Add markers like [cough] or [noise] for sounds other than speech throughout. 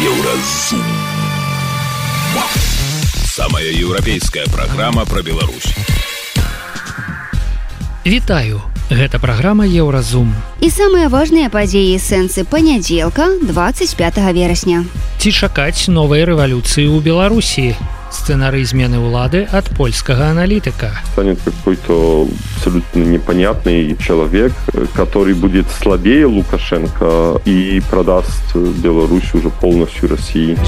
Еўразум. Самая еўрапейская праграма пра Беларусь. Вітаю. Гэта праграма Еўразум. І самыя важныя падзеі сэнсы панядзелка 25 верасня. Ці чакаць новай рэвалюцыі ў Беларусі? Сцэнарый змены ўлады ад польскага аналітыка. станет какой-то абсолютно непонятный человек, который будет слабее Лукашенко и продаст Беларусь уже полностью России.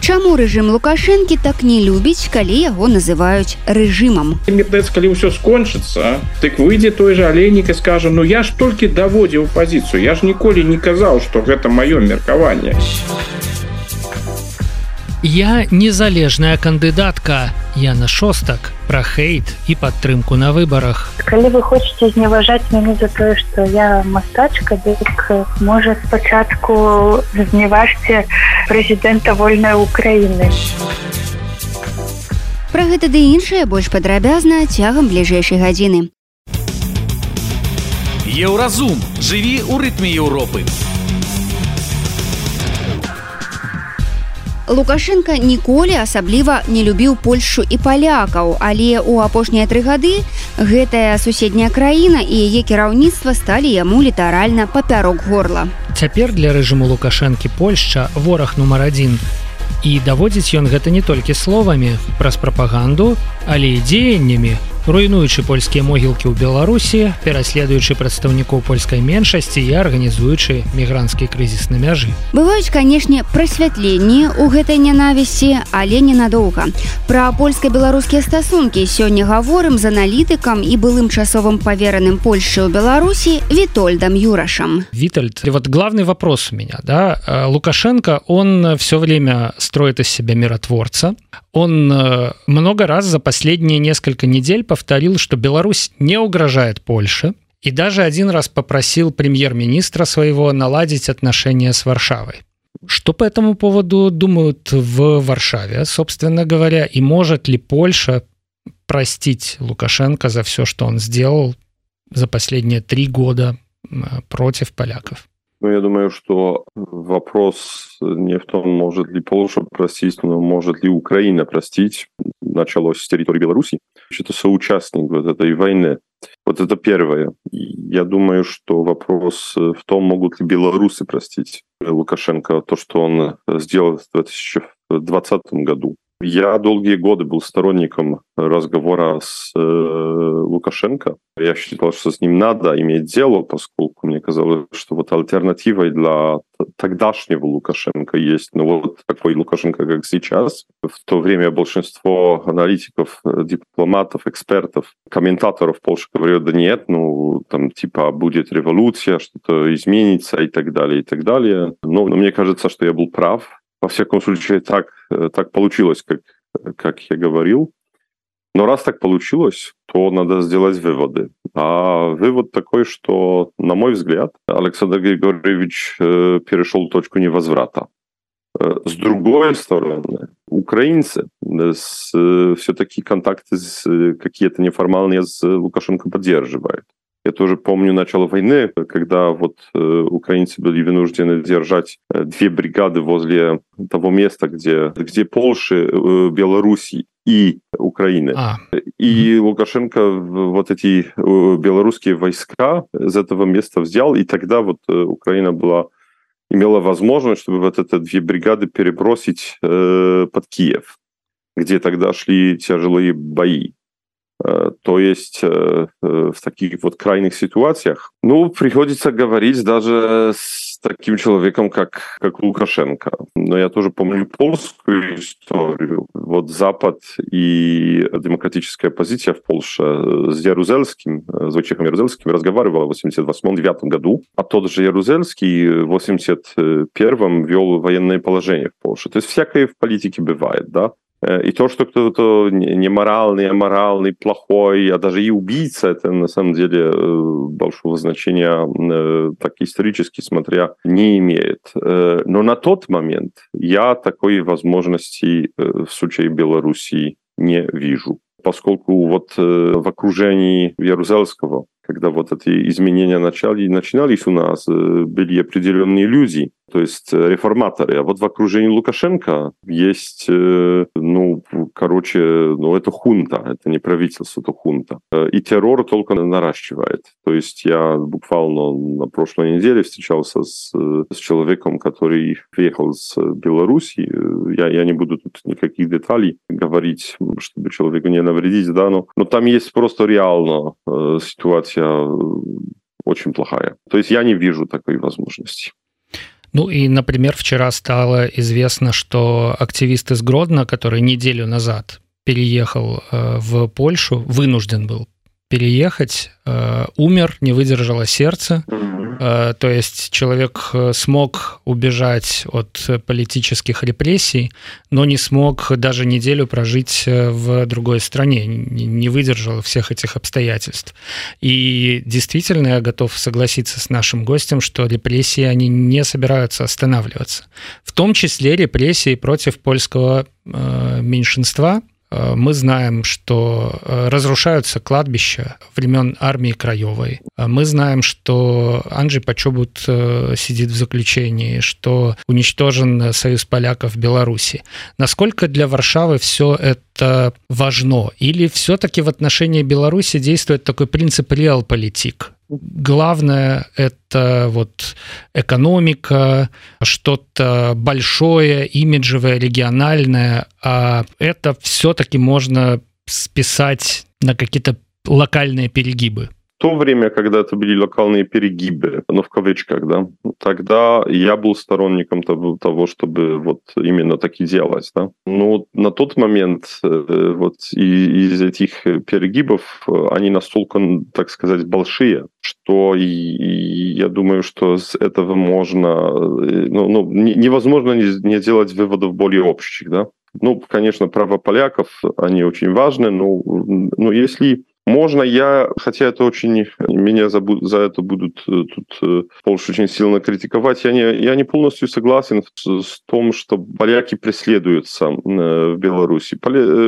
Чаму рэжым Лукашэнкі так не любіць, калі яго называюць рэжымам? мне падаецца калі ўсё скончыцца дык выйдзе той же алейнік і скажа ну я ж толькі даводзіў пазіцыю я ж ніколі не казаў што гэта маё меркаванне Я незалежная кандыдатка Яна шостак пра хейт і падтрымку на выбарах. калі вы хочаце зневажаць мяне за тое што я мастачка дык можа спачатку зневажце прэзідэнта вольнай Украіны Пра гэта ды іншае больш падрабязна цягам бліжэйшай гадзіны. Еўразум. Жыві ў рытме Еўропы. Лукашенко ніколі асабліва не любіў Польшу і палякаў, але ў апошнія тры гады гэтая суседняя краіна і яе кіраўніцтва сталі яму літаральна папярок горла. Цяпер для рэжыму Лукашэнкі Польшча вораг нумар адзін. І даводзіць ён гэта не толькі словамі праз прапаганду, але і дзеяннямі, руйнуючы польскія могілкі ў Беларусі, пераследуючы прадстаўнікоў польскай меншасці і арганізуючы мігранцкі крызіс на мяжы. Бываюць, канешне, прасвятленні ў гэтай нянавісці, але ненадоўга. Пра польска-беларускія стасункі сёння гаворым з аналітыкам і былым часовым павераным Польшчы ў Беларусі Вітольдам Юрашам. Витальд, вот главный вопрос у меня, да, Лукашенко, он все время строит из себя миротворца, он э, много раз за последние несколько недель повторил, что Беларусь не угрожает Польше, и даже один раз попросил премьер-министра своего наладить отношения с Варшавой. Что по этому поводу думают в Варшаве, собственно говоря, и может ли Польша простить Лукашенко за все, что он сделал за последние три года м, против поляков? Ну, я думаю, что вопрос не в том, может ли Польша простить, но может ли Украина простить. Началось с территории Беларуси. Это соучастник вот этой войны. Вот это первое. Я думаю, что вопрос в том, могут ли белорусы простить Лукашенко то, что он сделал в 2020 году. Я долгие годы был сторонником разговора с э, Лукашенко. Я считал, что с ним надо иметь дело, поскольку мне казалось, что вот альтернативой для тогдашнего Лукашенко есть, ну вот такой Лукашенко, как сейчас. В то время большинство аналитиков, э, дипломатов, экспертов, комментаторов в Польше говорят, да нет, ну там типа будет революция, что-то изменится и так далее, и так далее. Но, но мне кажется, что я был прав. Во всяком случае, так, э, так получилось, как, как я говорил. Но раз так получилось, то надо сделать выводы. А вывод такой, что, на мой взгляд, Александр Григорьевич э, перешел точку невозврата. Э, С другой стороны, украинцы все-таки контакты какие-то неформальные с Лукашенко поддерживают. Я тоже помню начало войны, когда вот э, украинцы были вынуждены держать э, две бригады возле того места, где, где Польши, э, Белоруссии и Украины. А, И Лукашенко вот эти белорусские войска из этого места взял, и тогда вот Украина была имела возможность, чтобы вот это две бригады перебросить э, под Киев, где тогда шли тяжелые бои. Э, То есть э, э, в таких вот крайних ситуациях, ну, приходится говорить даже с таким человеком, как, как Лукашенко. Но я тоже помню польскую историю. Вот Запад и демократическая оппозиция в Польше с Ярузельским, с Войчехом Ярузельским разговаривала в 88-89 году, а тот же Ярузельский в 81-м вел военное положение в Польше. То есть всякое в политике бывает, да? Э, И то, что кто-то не- неморальный, аморальный, плохой, а даже и убийца, это на самом деле э, большого значения, э, так исторически смотря, не имеет. Но на тот момент я такой возможности в случае Белоруссии не вижу. Поскольку вот в окружении Ярузельского когда вот эти изменения начали, начинались у нас, были определенные люди, то есть реформаторы. А вот в окружении Лукашенко есть, ну, короче, ну, это хунта, это не правительство, это хунта. И террор только наращивает. То есть я буквально на прошлой неделе встречался с, с человеком, который приехал с Беларуси. Я, я не буду тут никаких деталей говорить, чтобы человеку не навредить, да, но, но там есть просто реально э, ситуация э, очень плохая. То есть я не вижу такой возможности. Ну и, например, вчера стало известно, что активист из Гродно, который неделю назад переехал э, в Польшу, вынужден был переехать, э, умер, не выдержало сердце. Э, то есть человек э, смог убежать от политических репрессий, но не смог даже неделю прожить в другой стране, не выдержал всех этих обстоятельств. И действительно я готов согласиться с нашим гостем, что репрессии, они не собираются останавливаться. В том числе репрессии против польского меньшинства, Э, мы знаем, что э, разрушаются кладбища времен армии Краевой. Э, мы знаем, что Анджей Почобут сидит в заключении, что уничтожен союз поляков в Беларуси. Насколько для Варшавы все это важно? Или все-таки в отношении Беларуси действует такой принцип реал-политик? Главное это вот экономика, что-то большое, имиджевое, региональное, а это все-таки можно списать на какие-то локальные перегибы то время, когда это были локальные перегибы, но в кавычках, да, тогда я был сторонником того, чтобы вот именно так и делать, да. Но на тот момент э, вот из этих перегибов они настолько, так сказать, большие, что я думаю, что с этого можно, э, ну, ну невозможно не, не делать выводов более общих, да. Ну, конечно, права поляков, они очень важны, но, но если можно я, хотя это очень, меня за, за это будут э, тут э, Польша очень сильно критиковать, я не, я не полностью согласен с, с том, что поляки преследуются э, в Беларуси.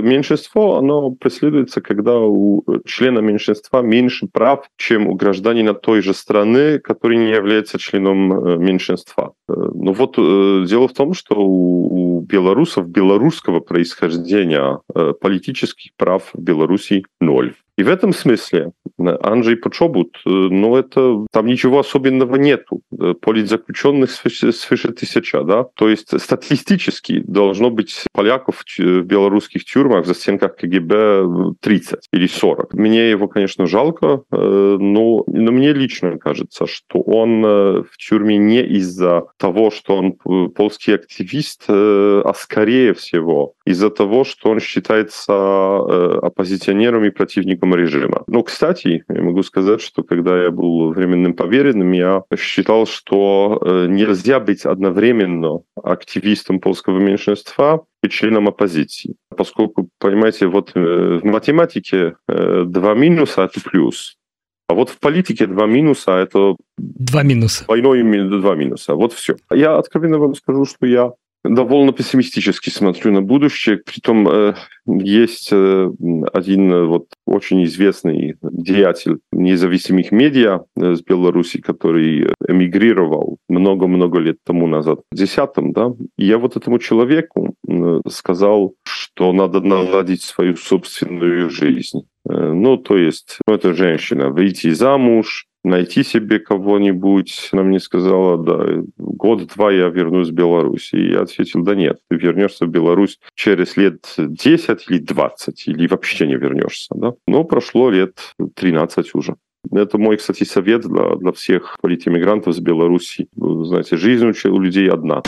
Меньшинство, оно преследуется, когда у члена меньшинства меньше прав, чем у гражданина той же страны, который не является членом меньшинства. Но вот дело в том, что у, у белорусов белорусского происхождения политических прав в Беларуси ноль. И в этом смысле Анджей Почобут, э, ну, это там ничего особенного нету. Э, политзаключенных свыше тысяча, да. То есть статистически должно быть поляков в белорусских тюрьмах за стенках КГБ 30 или 40. Мне его, конечно, жалко, э, но, но мне лично кажется, что он в тюрьме не из-за того, что он польский активист, а скорее всего из-за того, что он считается оппозиционером и противником режима. Ну, кстати, я могу сказать, что когда я был временным поверенным, я считал, что э, нельзя быть одновременно активистом польского меньшинства и членом оппозиции. Поскольку, понимаете, вот э, в математике э, два минуса — это плюс. А вот в политике два минуса — это... Два минуса. Двойной два минуса. Вот все. Я откровенно вам скажу, что я довольно пессимистически смотрю на будущее. Притом э, есть э, один э, вот очень известный деятель независимых медиа э, с Беларуси, который эмигрировал много-много лет тому назад, в десятом, да. И я вот этому человеку э, сказал, что надо наладить свою собственную жизнь. Э, ну, то есть, ну, это женщина, выйти замуж, найти себе кого-нибудь. Она мне сказала, да, год-два я вернусь в Беларусь. И я ответил, да нет, ты вернешься в Беларусь через лет 10 или 20, или вообще не вернешься. Да? Но прошло лет 13 уже. Это мой, кстати, совет для, для всех политэмигрантов с Беларуси. Знаете, жизнь у людей одна.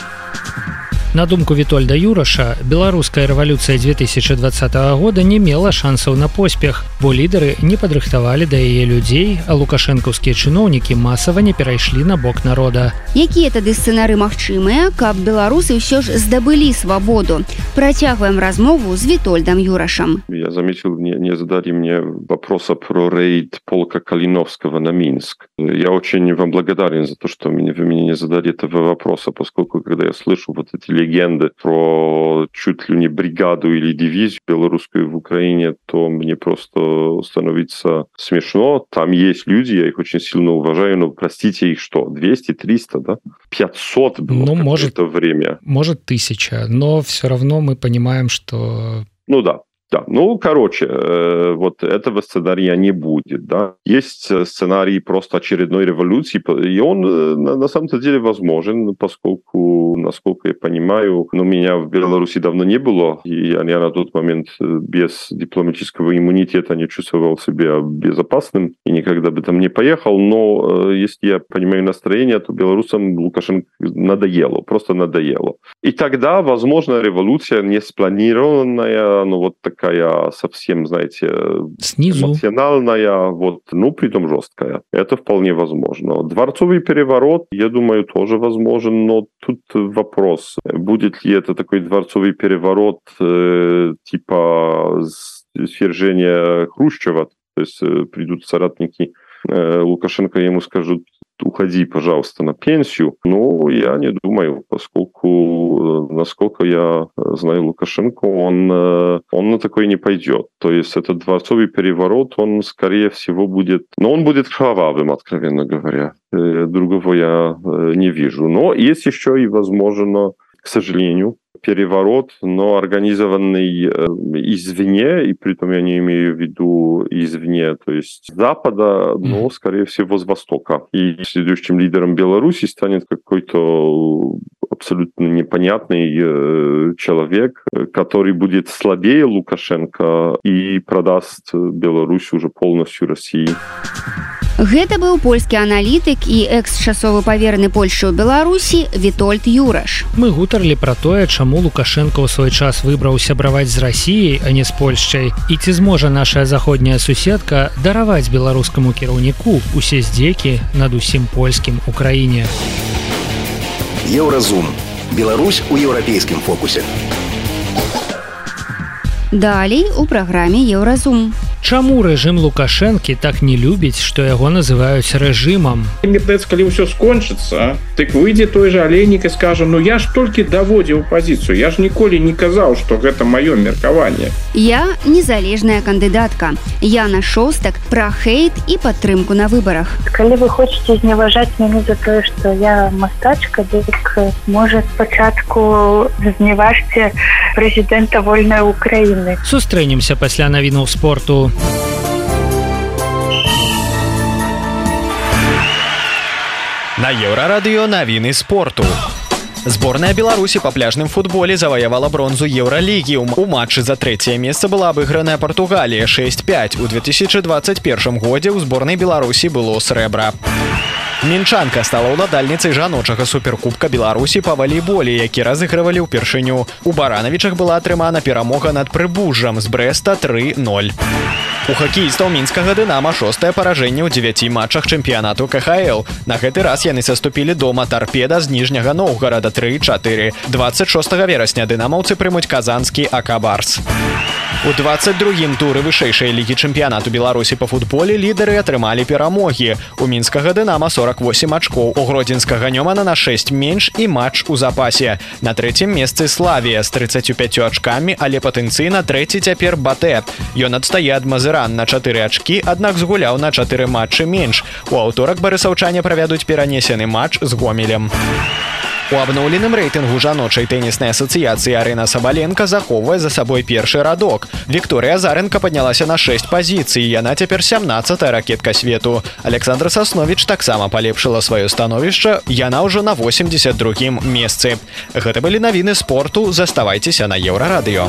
На думку Вітольда Юраша, беларуская рэвалюцыя 2020 года не мела шансаў на поспех, бо лідары не падрыхтавалі да яе людзей, а лукашэнкаўскія чыноўнікі масава не перайшлі на бок народа. Якія тады сцэнары магчымыя, каб беларусы ўсё ж здабылі свабоду. Працягваем размову з Вітольдам Юрашам. Я заметил, не, не задали мне вопроса про рейд полка Калиновского на Минск. Я очень вам благодарен за то, что вы мне не задали этого вопроса, поскольку когда я слышу вот эти легенды про чуть ли не бригаду или дивизию белорусскую в Украине, то мне просто становится смешно. Там есть люди, я их очень сильно уважаю, но простите их что, 200, 300, да? 500 было ну, может, время. Может, тысяча, но все равно мы понимаем, что... Ну да, да, ну, короче, э, вот этого сценария не будет, да. Есть э, сценарий просто очередной революции, и он э, на самом-то деле возможен, поскольку, насколько я понимаю, ну, меня в Беларуси давно не было, и я на тот момент без дипломатического иммунитета не чувствовал себя безопасным и никогда бы там не поехал, но если я понимаю настроение, то белорусам Лукашенко надоело, просто надоело. И тогда, возможно, революция не спланированная, ну, вот такая такая совсем, знаете, Снизу. эмоциональная, вот, ну, притом жесткая. Это вполне возможно. Дворцовый переворот, я думаю, тоже возможен, но тут вопрос, будет ли это такой дворцовый переворот э, типа свержения Хрущева, то есть э, придут соратники э, Лукашенко ему скажут, уходи, пожалуйста, на пенсию. Но я не думаю, поскольку, э, насколько я э, знаю Лукашенко, он, э, он на такой не пойдет. То есть этот дворцовый переворот, он, скорее всего, будет... Но он будет кровавым, откровенно говоря. Другого я не вижу. Но есть еще и, возможно, к сожалению, переворот, но организованный э, извне, и при том я не имею в виду извне, то есть Запада, но, скорее всего, с Востока. И следующим лидером Беларуси станет какой-то абсолютно непонятный э, человек, который будет слабее Лукашенко и продаст Беларусь уже полностью России. Гэта быў польскі аналітык і экс-часовы павераны Польшы ў Беларусі Вітольд Юраш. Мы гутарлі пра тое, чаму Лукашенко ў свой час выбраў сябраваць з рассіяй, а не з Польшчай. І ці зможа нашая заходняя суседка дараваць беларускаму кіраўніку усе здзекі над усім польскім у краіне. Еўразум. Беларусь у еўрапейскім фокусе. Далей у праграме Еўразум. Чаму рэжым лукашэнкі так не любіць што яго называюць рэжымам? Мертвец калі ўсё скончыцца так выйдзе той же алейнік і скажа Ну я ж толькі даводзіў пазіцыю я ж ніколі не казаў что гэта маё меркаванне я незалежная кандыдатка. Яна шостак пра хейт і падтрымку на выбарах. Калі вы хочетце зневажаць мяне за тое что я мастачка дык можа спачатку зневажце прэзідэнта вольной Украіны. Сустрэнемся пасля навінаў спорту На еўрарадыё навіны спорту. Зборная Беларусі па пляжным футболе заваявала бронзу еўралігіум. У матчы за трэцяе месца была абыграная Португалія 6-5. У 2021 годзе ў зборнай Беларусі было срэбра. Мінчанка стала ўладальніцай жаночага суперкубка Беларусі па валейболі, які разыгрывалі ўпершыню. У баранавічах была атрымана перамога над прыбужжам з брэста 30. У хакеістаў мінскага дынама шостае паражэнне ў 9 матчах чэмпіянату КХл. На гэты раз яны саступілі дома тарпеда з ніжняга Ноўгарада 34. 26 верасня дынамаўцы прымуць казанскі акабарс. 22 туры вышэйшай лігі чэмпіянату Беларусі па футболе лідары атрымалі перамогі. У мінскага дынама 48 ачкоў у гродзенскага нёмана на 6 менш і матч у запасе. На трэцім месцы славія з 35 ачкамі, але патэнцыйна трэці цяпер батэ. Ён адстае ад мазыран на 4 ачкі, аднак згуляў на 4 матчы менш. У аўторак барысаўчане правядуць перанесены матч з гомелем. У абноўленым рэйтынгу жаночай тэніснай асацыяцыі Арына Сабаленко захоўвае за сабой першы радок. Вікторыя Зарынка паднялася на 6 пазіцый. Яна цяпер 17 ракетка свету. Александр Сасновіч таксама палепшыла сваё становішча. Яна ўжо на 82 месцы. Гэта былі навіны спорту, заставайцеся на еўрарадыё.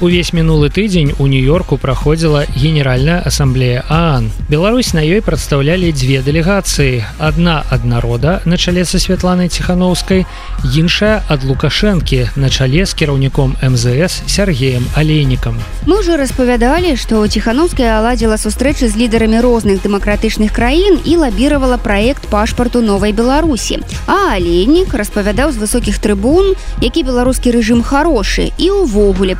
Увесь мінулы тыдзень у нью-йорку праходзіла генеральная ассамблея аан. Беларусь на ёй прадстаўлялі дзве дэлегацыі. Одна ад народа на чале са святланай ціхановскай іншая ад лукашэнкі на чале з кіраўніком мзс сергеем алейнікам. Мы уже распавядалі што ціхановская аладзіла сустрэчы з лідарамі розных дэмакратычных краін і лабіравала праект пашпарту новай беларусі. А алейнік распавядаў з высокіх трыбун які беларускі рэжым хорошы і ўвогуле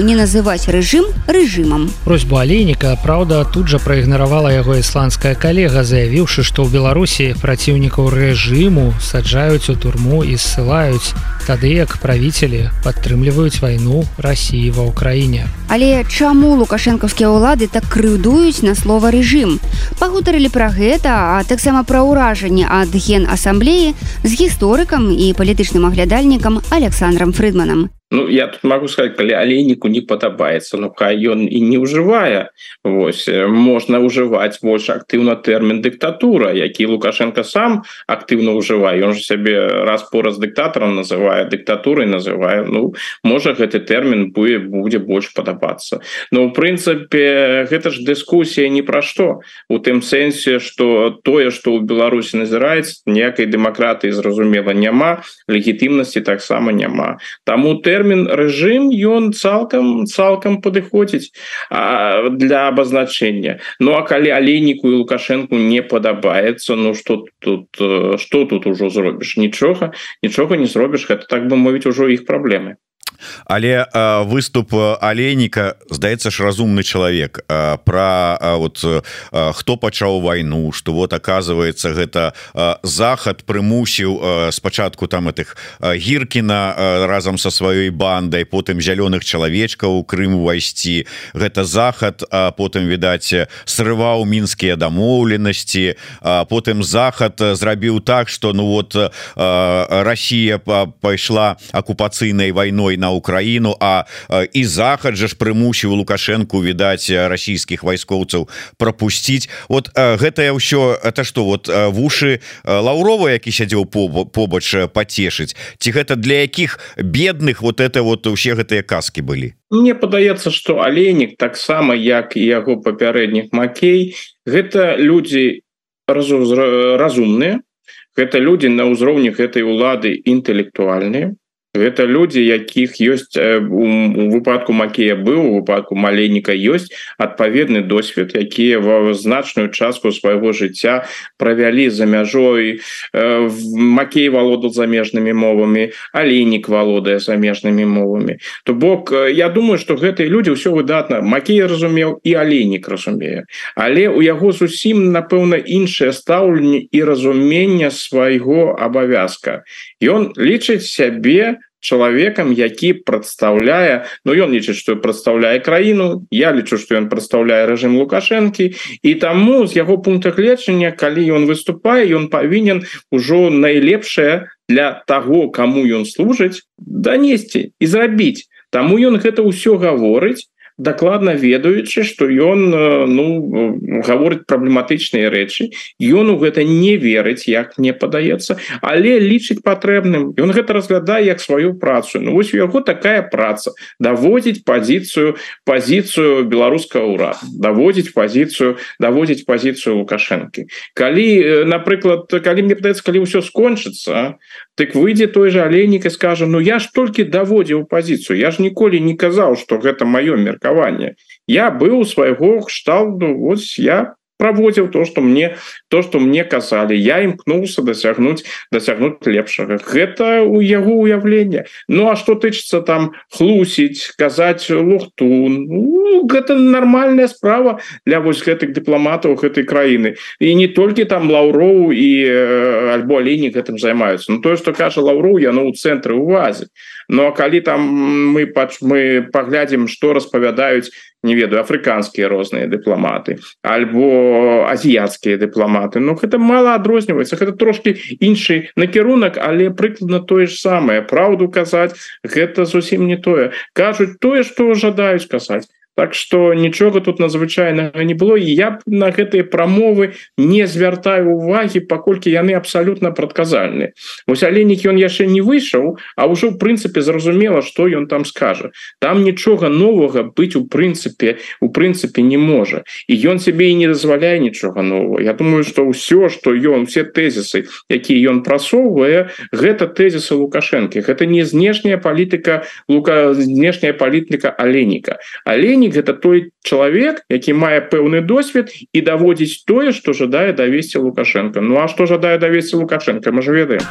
попрасіў не называць рэжым рэжымам просьбу алейніка Праўда тут жа праігнаравала яго ісландская калега заявіўшы што ў беларусі праціўнікаў рэжыму саджаюць у турму і ссылаюць тады як правіцелі падтрымліваюць вайну рассіі ва ўкраіне але чаму лукашэнкаўскія ўлады так крыўдуюць на слова рэжым пагутарылі пра гэта а таксама пра ўражанне ад ген асамблеі з гісторыкам і палітычным аглядальнікам александром фрыдманам Ну я тут могу сказать калі алейніку не падабаецца ну хай ён і не ўжывае Вось можна ўжываць больш актыўна тэрмін дыктатура які лукашенко сам актыўна ўжывае ён же сябе раз пораз дыктатарам называе дыктатурай называе Ну можа гэты тэрмін будзе будзе больш падабацца Ну у прынцыпе гэта ж дыскусія ні пра што у тым сэнсе что тое что ў Беларусі назіраецца ніякай дэмакратыі зразумела няма легітымнасці таксама няма. Таму тэрмін тэрмін рэжым ён цалкам цалкам падыходзіць для абазначэння Ну а калі алейніку і лукашэнку не падабаецца Ну что тут что тут ужо зробіш нічога нічога не зробіш гэта так бы мовіць ужо іх праблемы але э, выступ алейніка здаецца ж разумны чалавек э, про вот э, хто пачаў вайну что вот оказывается гэта э, захад прымусіў э, спачатку там этих гіркіна э, разам со сваёй бандай потым зялёных чалавечкаў Крым увайсці. Гэта захад а потым відаць срываў мінскія дамоўленасці потым захад зрабіў так что ну вот э, Россия пайшла акупацыйнай вайной на Украіну А і захад жа ж прымусіў лукашэнку відаць расійскіх вайскоўцаў пропусціць вот гэтае ўсё это что вот вушы лаўрова які сядзеў побач пацешыць? Ці гэта для якіх бедных вот это вот усе гэтыя казки былі? Мне падаецца что алейнік таксама як і яго папярэдніх макей гэта людзі разумныя гэта людзі на ўзроўні гэтай улады інтэлектуальныя гэта людзі якіх ёсць у выпадку макея быў у выпадку маленніка ёсць адпаведны досвед якія ва значную частку свайго жыцця правялі за мяжой макей валодал замежнымі мовамі алейнік валодае замежнымі мовамі то бок я думаю что гэтыя людзі ўсё выдатна макей разумеў і алейнік разумее. Але у яго зусім напэўна іншае стаўленне і разумення свайго абавязка. Ён лічыць сябе чалавекам які прадстаўляе Ну ён лічыць что прадстаўляе краіну я лічу что ён прадстаўляе рэжым лукашэнкі. І таму з яго пункта гледжання калі ён выступае ён павінен ужо найлепшае для того кому ён служыць данесці і зрабіць. Таму ён гэта ўсё гаворыць дакладна ведаючы что ён ну гаворыць праблематычныя рэчы. Ён у гэта не верыць як мне падаецца але лічыць патрэбным. Ён гэта разглядае як сваю працу. Ну вось у яго такая праца даводзіць пазіцыю пазіцыю беларускага ўрад даводзіць пазіцыю даводзіць пазіцыю лукашэнкі. Калі напрыклад калі мне падаецца калі ўсё скончыцца так выйдзе той же алейнік і скажа Ну я ж толькі даводзіў пазіцыю я ж ніколі не казаў что гэта маё меркаванне я быў свайго кшталту ось я праводзіў то что мне то что мне казалі я імкнуўся дасягнуць дасягнуць лепшага. Гэта у яго уяўлення Ну а что тычыцца там хлусіць казаць лухту ну, гэта нормальная справа для вось гэтых дыпламатаў гэтай краіны і не толькі там лаўроў і альбо алейнік гэтым займаюцца Ну тое что кажа лаўроў яно ў цэнтры увазе Ну а калі там мы пач мы паглядзім что распавядаюць не ведаю афрыканскія розныя дыпламаты альбо азіяцкія дыпламаты Ну гэта мало адрозніваецца гэта трошки іншы накірунак але прыкладна тое ж самае праўду казаць гэта зусім не тое кажуць тое что жадаюць казаць Так что нічога тут надзвычайнага не было і я б на гэтыя прамовы не звяртаю увагі паколькі яны абсалютна прадказальны вось аленік ён яшчэ не выйшаў а ўжо в прынцыпе зразумела что ён там скажа. Там нічога новага быць у прынцыпе у прынцыпе не можа. І ён себе і не дазваляе нічога нового Я думаю что ўсё что ён все тезісы якія ён прасоўвае гэта тезісы лукашэнкі. Гэта не знешняя палітыка лука знешняя палітыка аленіка. Аленік гэта той чалавек які мае пэўны досвед і даводзіць тое что жадае давесці лукашенко Ну а что жадае давесці лукашенко мы же ведаем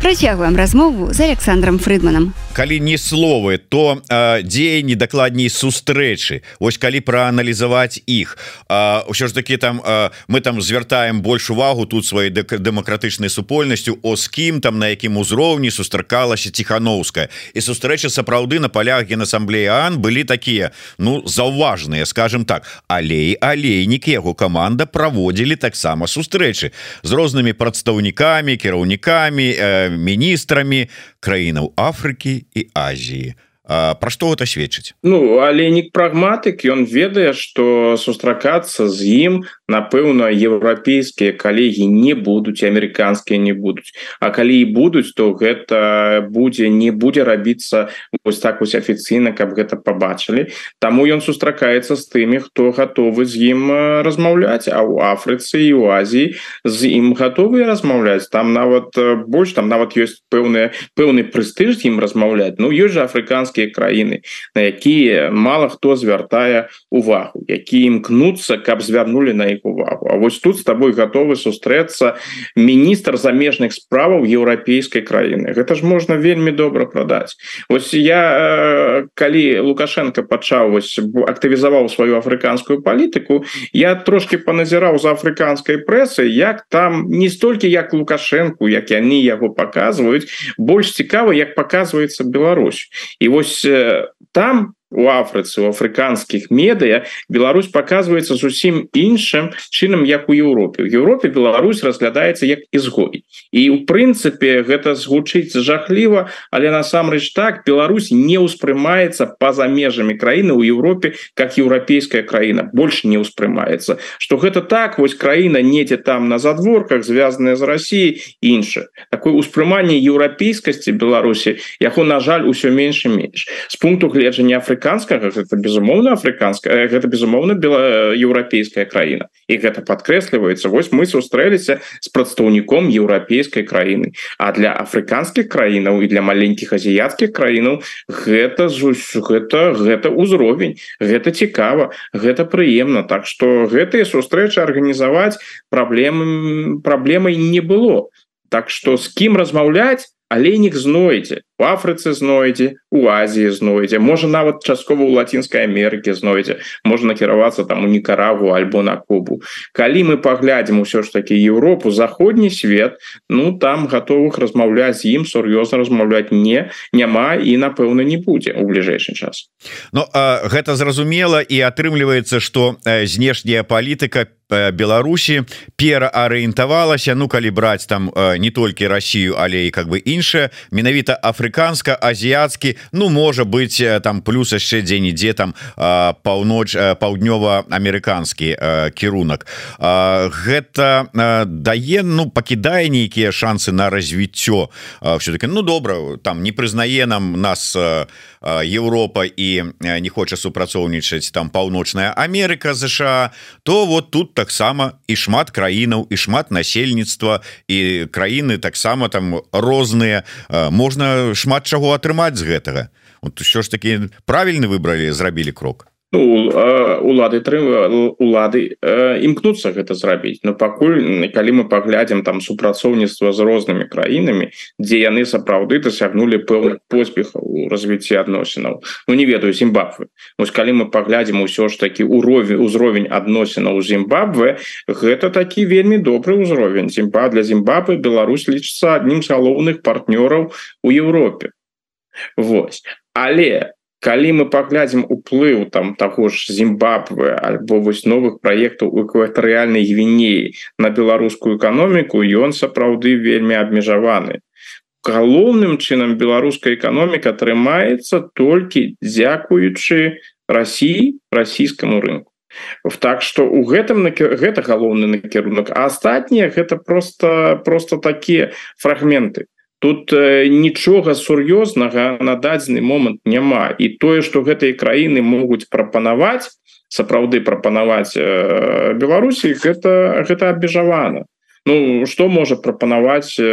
Працягваем размову з Александром Фрыдманам. Калі не словы то дзеянні дакладней сустрэчы. Вось калі прааналізаваць іх. Ўсё ж таки там а, мы там звяртаем больш увагу тут сваёй дэмакратычнай супольнасцю о з кім там на якім узроўні сустракалася ціхановская. І сустрэча сапраўды на полях генасамблеі Ан былі такія ну заўважныя скажем так. Алей алейнік яго команда праводзілі таксама сустрэчы з рознымі прадстаўнікамі кіраўнікамі міністрамі краінаў Афрыкі і Азіі про что это сведчыць Ну аленік прагматык ён ведае что сустракацца з ім напэўна еўрапейскія калегі не будуць амерыканскія не будуць. А калі і будуць то гэта будзе не будзе рабіцца вось так вось афіцыйна каб гэта побачылі Таму ён сустракаецца з тымі хто гатовы з ім размаўляць. А у Афрыцы і у Азіі з ім гатовыя размаўляць. Там нават больш там нават ёсць пэўныя пэўны прэстыж ім размаўляць. Ну ёсць же афрыканскі еўрапейскія краіны на якія мало хто звяртае увагу які імкнуцца каб звярнули на іх увагу. А вось тут с тобой готовы сустрэцца міністр замежных справаў еўрапейскай краіны. Гэта ж можна вельмі добра продать Вось я калі лукашенко пачаў вось актывізаваў сваю афрыканскую палітыку я трошки паназіраў за афрыканскай прэсы як там не столькі як лукашенко як яны яго показваюць больш цікава як показывается Беларусь. І вось вось там у Афрыцы у афрыканскіх медыя Беларусь показваецца зусім іншым чынам як у Еўропе. У Еўропе Беларусь разглядаецца як ізгой. І у прынцыпе гэта згучыць жахліва але насамрэч так Беларусь не ўспрымаецца па-за межамі краіны ў Еўропе как еўрапейская краіна. Больш не ўспрымаецца. Что гэта так вось краіна недзе там на задворках звязаная з Россией інша такое ўспрыманне еўрапейскасці Беларусі яго на жаль усё менш і менш. З пункту гледжання Афрыка афрыканскага гэта безумоўна афрыканская гэта безумоўна бела еўрапейская краіна і гэта падкрэсліваецца вось мы сустрэліся з прадстаўніком еўрапейскай краіны. А для афрыканскіх краінаў і для маленькіх азіяцкіх краінаў гэта гэта гэта ўзровень гэта цікава гэта прыемна. Так что гэтыя сустрэчы арганізаваць праблемы праблемай не было. Так что з кім размаўляць алейнік знойдзе у Афрыцы знойдзе у Азіі знойдзе можа нават часткова у лацінскай Амерыкі знойдзе можна накіравацца там у некараву альбо на Кубу. Калі мы паглядзім усё ж таки Еўропу заходні свет ну там готовых размаўляць з ім сур'ёзна размаўляць не няма і напэўна не будзе у бліжэйшы час. Ну гэта зразумела і атрымліваецца что знешняя палітыка Беларусі пераарыентавалася Ну калі браць там не толькі Россию але і как бы іншая менавіта афрыканска-азіяцкі Ну можа быть там плюс яшчэ дзе-нідзе там паўноч паўднёва-амерыканскі кірунак гэта дае Ну пакідае нейкія шансы на развіццё все-таки Ну добра там не прызнае нам нас Еўропа і не хоча супрацоўнічаць там паўночная Амерыка ЗША то вот тут таксама і шмат краінаў і шмат насельніцтва і краіны таксама там розныя можна шмат чаго атрымаць з гэтага. Вот що ж таки правільны выбралі зрабілі крок Ну, улады тры улады імкнуцца гэта зрабіць. Но пакуль калі мы паглядзім там супрацоўніцтва з рознымі краінамі дзе яны сапраўды дасягнулі пэўных поспехаў у развіцці адносінаў. Ну не ведаю зімбабвы Вось калі мы паглядзім усё ж такі уровень узровень адносінаў Зімбабве гэта такі вельмі добры ўзровень. Зімба для Зімбабы Беларусь лічыцца адным з галоўных партнёраў у Еўропе. Вось. Але калі мы паглядзім уплыў там таго ж Зімбабве альбо вось новых праектаў у экватарыяльнай гвінеі на беларускую эканоміку ён сапраўды вельмі абмежаваны. Галоўным чынам беларуская эканоміка атрымаецца толькі дзякуючы России расійскаму рынку. Так что у гэтым гэта галоўны накірунак а астатнія гэта просто просто такія фрагменты тут э, нічога сур'ёзнага на дадзены момант няма. І тое что гэтыя краіны могуць прапанаваць сапраўды прапанаваць э, Беларусі гэта гэта абмежавана. Ну что можа прапанаваць э,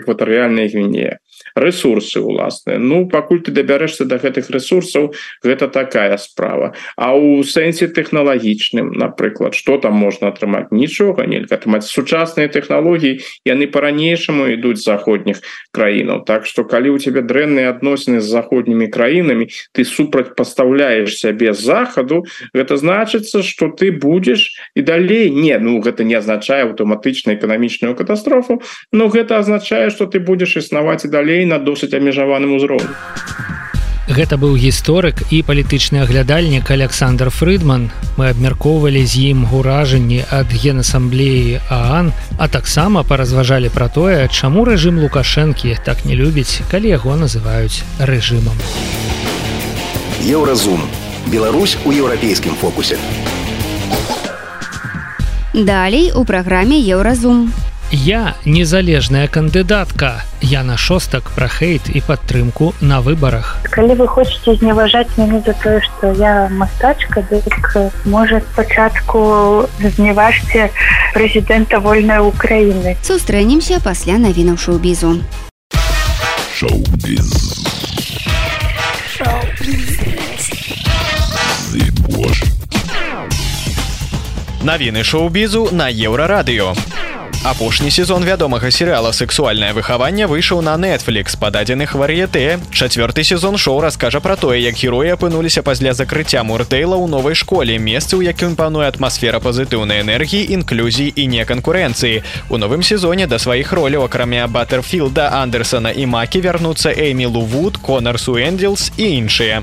экватарыяльная гвінея ресурсы уласныя Ну пакуль ты дабярэшься до гэтых ресурсаў гэта такая справа. А у сэнсе тэхналагічным напрыклад что там можна атрымаць? Нічога нельга атрымаць. Сучасныя технологлогі яны по-ранейшаму ідуць заходніх краінаў. Так что калі у тебя дрэнныя адносіны з заходнімі краінамі ты супрацьпастаўляешь сябе з захаду гэта значыцца что ты будешь і далей. Не ну гэта не азначае аўтаматычна эканамічную катастрофу но гэта азначае что ты будешь існаваць і далей на досыць абмежаваным узроўні Гэта быў гісторык і палітычны аглядальнік Александр Фрыдман. Мы абмяркоўвалі з ім уражанні ад генасамблеі Аан, а таксама паразважалі пра тое, чаму рэжым Лукашэнкі так не любіць, калі яго называюць рэжымам. Еўразум. Беларусь у еўрапейскім фокусе. Далей у праграме Еўразум. Я незалежная кандыдатка. Я на шостак пра хейт і падтрымку на выбарах. Калі вы хочаце зневажаць мяне за тое, што я мастачка, дык можа спачатку зневажце прэзідэнта вольнай Украіны. Сустрэнемся пасля навінаў шоу-бізу. Шоу-біз. Навіны шоу-бізу на еўрарадыё. Апошні сезон вядомага серыяла сексуальнае выхаванне выйшаў на Netflix пададзеных вар'яте. Чацвёрты сезон шоу раскажа пра тое, як героі апынуліся пасля закрыцця муртэйла ў новай школе месцы, ў якім пануе атмасфера пазітыўнай энергіі, інклюзій і неканкурэнцыі. У новым сезоне да сваіх роляў акрамя баттерфілда Андерсона і макі вярнуцца Эймі Лувуд, Конар Суэндзілс і іншыя.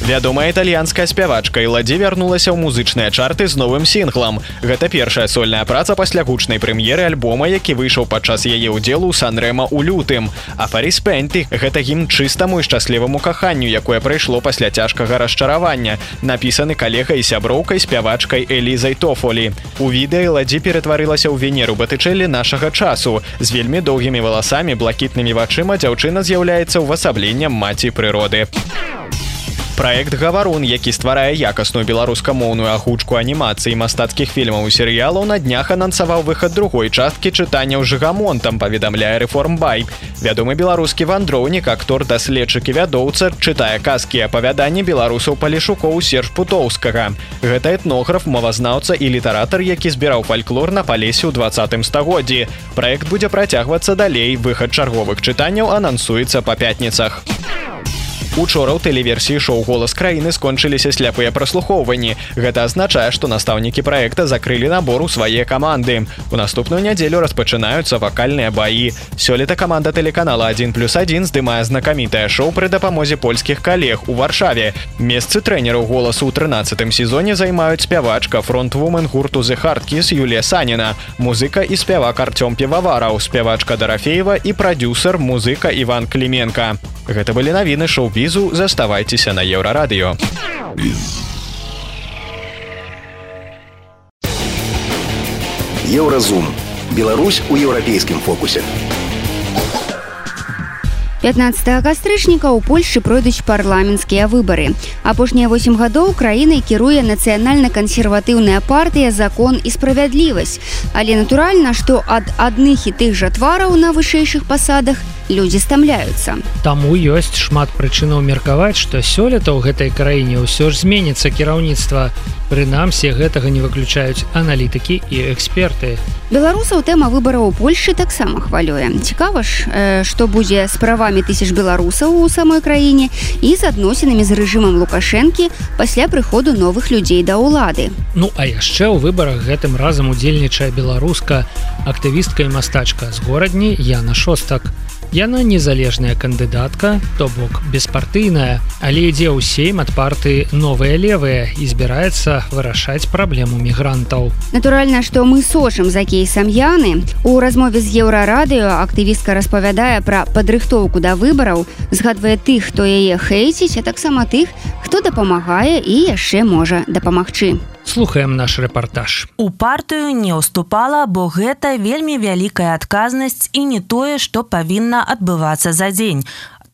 Вядомая італьянская спявачка Іладзі вярнулася ў музычныя чарты з новым сінглам. Гэта першая сольная праца пасля гучнай прэм'еры альбома, які выйшаў падчас яе ўдзелу ў Санрэма ў лютым. А Фарис Пенты гэта гімн чыстаму і шчасліваму каханню, якое прайшло пасля цяжкага расчаравання. Напісаны калегай і сяброўкай спявачкай Элізай Тофолі. У відэа ладзі ператварылася ў венеру батычэлі нашага часу. З вельмі доўгімі валасамі блакітнымі вачыма дзяўчына з'яўляецца ўвасабленнем маці прыроды проект гаварун які стварае якасную беларускамоўную агучку анімацыі мастацкіх фільмаў у серыялаў на днях анансаваў выхад другой часткі чытанняў жыгамонтам паведамляе рэформбай вядомы беларускі вандроўнік актор даследчык і вядоўца чытае казкі апавяданні беларусаў палішукоў серж путоўскага. Гэта этнограф мовазнаўца і літаратар які збіраў фальклор на палесе ў двадцатым стагоддзі. Проект будзе працягвацца далей. Выхад чарговых чытанняў анансуецца па пятніцах Учора ў тэлеверсіі шоу голас краіны скончыліся сляпыя праслухоўванні. Гэта азначае, што настаўнікі праекта закрылі набор у свае каманды. У наступную нядзелю распачынаюцца вакальныя баі. Сёлета каманда тэлеканала 1 плюс 1 здымае знакамітае шоу пры дапамозе польскіх калег у варшаве. Месцы трэнераў голасу ў 13 сезоне займаюць спявачка фронтвумен гурту The Хардкіс Юлія Саніна, музыка і спявак Арцём Певавараў, спявачка Дарафеева і прадюсер музыка Іван Кліменко. Гэта былі навіны шоу-бізу заставайцеся на еўрарадыё. Еўразум. Беларусь у еўрапейскім фокусе. 15 кастрычніка ў Польшы пройдуць парламенцкія выбары. Апошнія 8 гадоў краінай кіруе нацыянальна-кансерватыўная партыя закон і справядлівасць. Але натуральна, што ад адных і тых жа твараў на вышэйшых пасадах людзі стамляюцца. Таму ёсць шмат прычынаў меркаваць, што сёлета ў гэтай краіне ўсё ж зменіцца кіраўніцтва. Прынамсі гэтага не выключаюць аналітыкі і эксперты. Беларусаў тэма выбараў у Польшы таксама хвалюе. Цікава ж, што будзе з правамі тысяч беларусаў у самой краіне і з адносінамі з рэжымам Лукашэнкі пасля прыходу новых людзей да ўлады. Ну а яшчэ ў выбарах гэтым разам удзельнічае беларуска актывістка і мастачка з горадні Яна шостак. Яна незалежная кандыдатка, то бок беспартыйная, але ідзе ў сейм ад парты новыя левыя і збіраецца вырашаць праблему мігрантаў. Натуральна, што мы сочым за кейсам Яны. У размове з еўрарадыё актывістка распавядае пра падрыхтоўку да выбараў, згадвае тых, хто яе хейціць, а таксама тых, хто дапамагае і яшчэ можа дапамагчы слухаем наш рэпартаж у партыю не ўступала бо гэта вельмі вялікая адказнасць і не тое што павінна адбывацца за дзень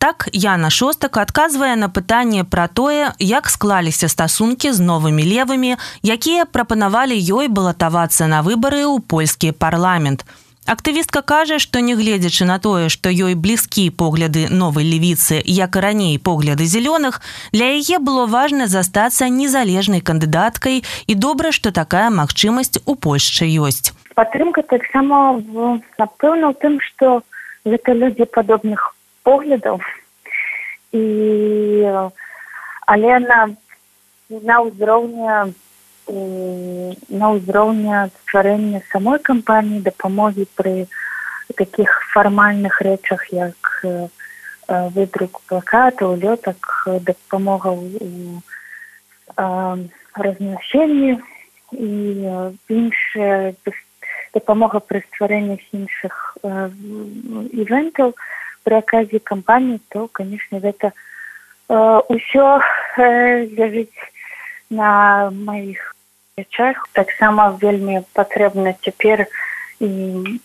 так Яна шостак адказвае на пытанне пра тое, як склаліся стасункі з новымі левымі, якія прапанавалі ёй балатавацца на выбары ў польскі парламент. Актывістка кажа, што нягледзячы на тое, што ёй блізкі погляды новай левіцы, як і раней погляды зялёных, для яе было важна застацца незалежнай кандыдаткай і добра, што такая магчымасць у Польшчы ёсць. Падтрымка таксама напэўна ў тым, што гэта людзі падобных поглядаў і але на на ўзроўня на ўзроўня стварэння самой кампаніі дапамогі пры таких фармальных рэчах як выдрук плакатаў лётак дапамога у разнашэнні і іншыя дапамога пры стварэннях іншых івентаў і при оказе кампании то конечно это ўсё э, ляжыць э, на моих речах таксама вельмі патрэбна цяпер і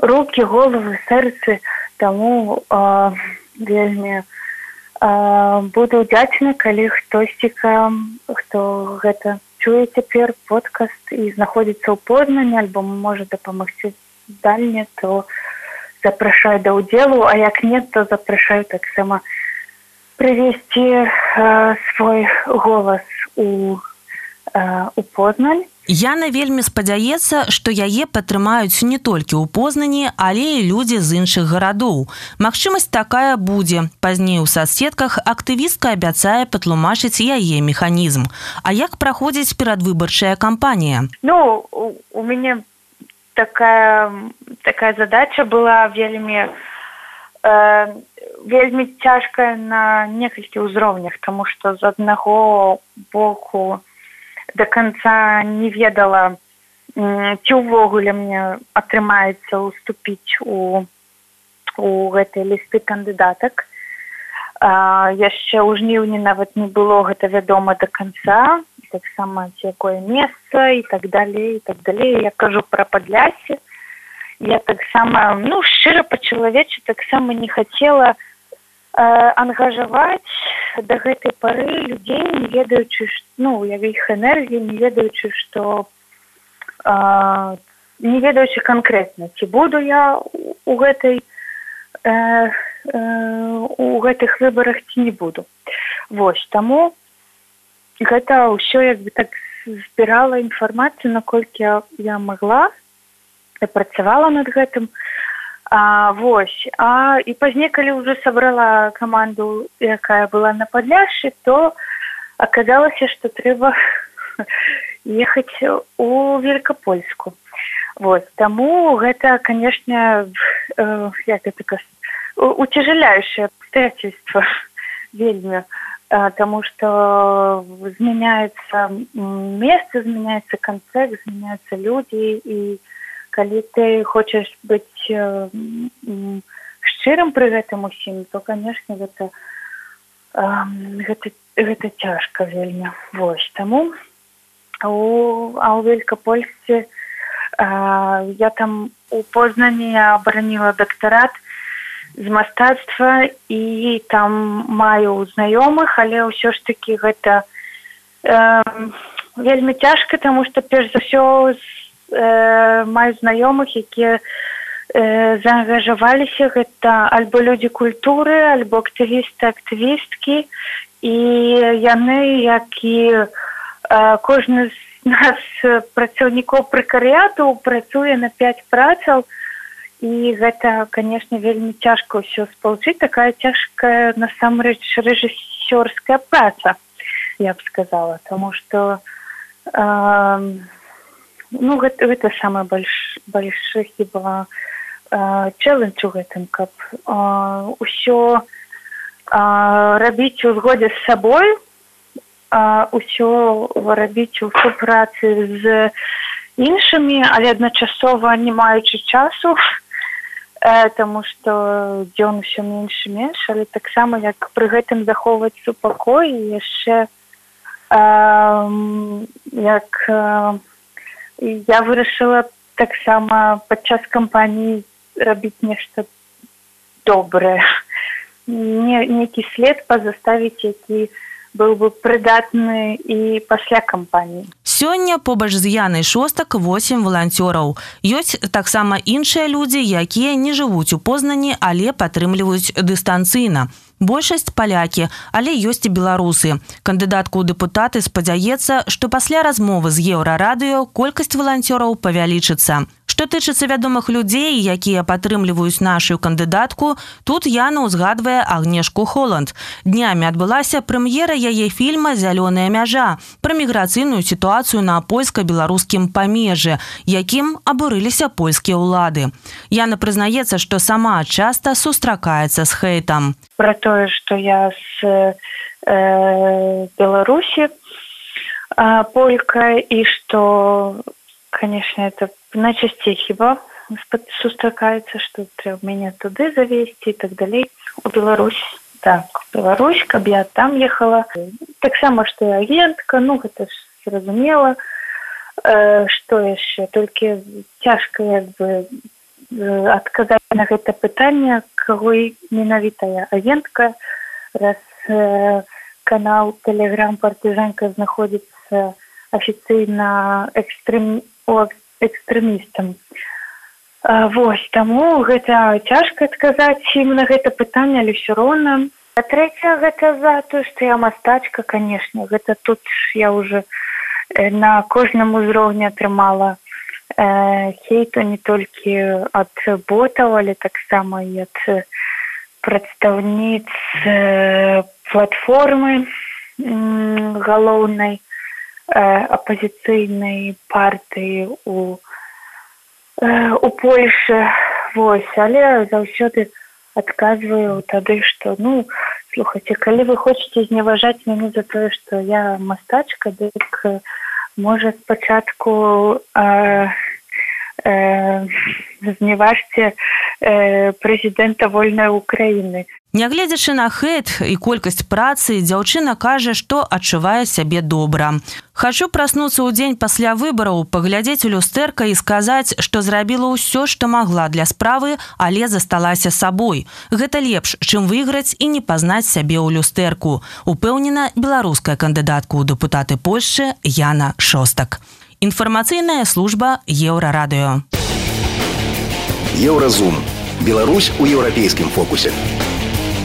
руки головы сэрцы. Тому э, вельмі э, буду удзячна калі хтосьціка хто гэта чуе цяпер подкаст і знаходзіцца ў познанне альбо можа дапамагчы дальне то у запрашаю да ўдзелу. А як нет то запрашаю таксама прывесці свой голас у э, у познань Яна вельмі спадзяецца, што яе падтрымаюць не толькі ў познані, але і людзі з іншых гарадоў. Магчымасць такая будзе. Пазней у соцсетках актывістка абяцае патлумачыць яе механізм. А як праходзіць перадвыбарчая кампанія? Ну у мяне такая такая задача была вельмі э, вельмі цяжкая на некалькі ўзроўнях тому что з аднаго боку до конца не ведала ці ўвогуле мне атрымаецца уступіць у у гэтай лісты кандыдатак. Яшчэ ў жніўні нават не было гэта вядома до конца таксама якое месца і так далей так далей. Я кажу пра падлясе. Я таксама ну шчыра па-чалавечы таксама не хацела э, ангажаваць да гэтай пары людзей не ведаючы ну я іх энергіі не ведаючы што э, не ведаючы канкрэтна ці буду я у гэтай э, э, у гэтых выбарах ці не буду. Вось таму гэта ўсё як бы так збірала інфармацыю наколькі я, я могла я працавала над гэтым а, вось. А і пазней калі ўжо сабрала каманду якая была на падляшы то аказалася што трэба [laughs] ехаць у великкапольску вот таму гэта канешне э, як это уцяжаляющее обстоятельство [laughs] вельмі. Тому что изменяется место изменяется концепт изменяются люди и калі ты хочаш быць э, шчырым пры гэтым усім то конечно гэта гэта гэта цяжка вельмі. Вось таму у а у великкапольсце я там у познані абараніла дактарат з мастацтва і там маю знаёмых але ўсё ж таки гэта э, вельмі цяжка тому что перш за ўсё э, маю знаёмых якія э, заангажаваліся гэта альбо людзі культуры альбо актывісты актывісткі. І яны які э, кожны з нас працаўнікоў прыкарыяту працуе на пять працаў. То і гэта канешне вельмі цяжка ўсё спалучыць такая цяжкая насамрэч рэжысёрская праца я б сказала. Тому что э, ну гэта гэта самое больш больш хіба челлендж у гэтым каб ўсё рабіць у згодзе з сабой ўсё рабіць у супрацы з іншымі але адначасова не маючы часу тому что дзён усё менш менш але таксама як пры гэтым захоўваць супакой яшчэ як я вырашыла таксама падчас кампаніі рабіць нешта добрае не нейкі след пазаставіць які быў бы прыдатны і пасля кампаніі Сёння побач з янай шостак 8 валанцёраў. Ёсць таксама іншыя людзі, якія не жывуць у познані, але падтрымліваюць дыстанцыйна. Большасць палякі, але ёсць і беларусы. Кандыдатку ў дэпутаты спадзяецца, што пасля размовы з еўрарадыё колькасць валанцёраў павялічыцца. Што тычыцца вядомых людзей, якія падтрымліваюць нашу кандыдатку, тут Яна ўзгадвае агнешку Холанд. Днямі адбылася прэм'ера яе фільма зялёная мяжа пра міграцыйную сітуацыю на польска-беларускім памежы, якім абурыліся польскія ўлады. Яна прызнаецца, што сама часта сустракаецца з хейтам. Пра тое, што я з э, Беларусі полька і што конечно это найчасцей хіба сустракаецца что трэба мяне туды завесці і так далей у Беларусь так Беларусь каб я там ехала таксама что агентка ну гэта ж зразумела что яшчэ толькі цяжка як бы адказаць на гэта пытанне каго менавітая агентка раз э, канал телеграм партызанка знаходзіцца афіцыйна экстрем экстрэмістам. Вось таму гэта цяжка адказаць ім на гэта пытанне але ўсё роўна. А трэця гэта за то што я мастачка канешне гэта тут я уже на кожным узроўні атрымала э, хейту не толькі ад ботаў але таксама і ад прадстаўніц э, платформы галоўнай апозіцыйнай партыі у у польше вось але заўсёды адказваю тады что ну слухайте калі вы хочетце зневажаць мяне за тое что я мастачка дык можа спачатку э, э, зневажце э, прэзідэнта вольнай украіны Нягледзячы на хэт і колькасць працы, дзяўчына кажа, што адчувае сябе добра. Хачу праснуцца ў дзень пасля выбараў, паглядзець у люстэрка і сказаць, што зрабіла ўсё, што магла для справы, але засталася сабой. Гэта лепш, чым выйграць і не пазнаць сябе ў люстэрку. Упэўнена беларуская кандыдатка ў дэпутаты Польшчы Яна Шостак. Інфармацыйная служба еўрарадыё. Еўразум. Беларусь у еўрапейскім фокусе.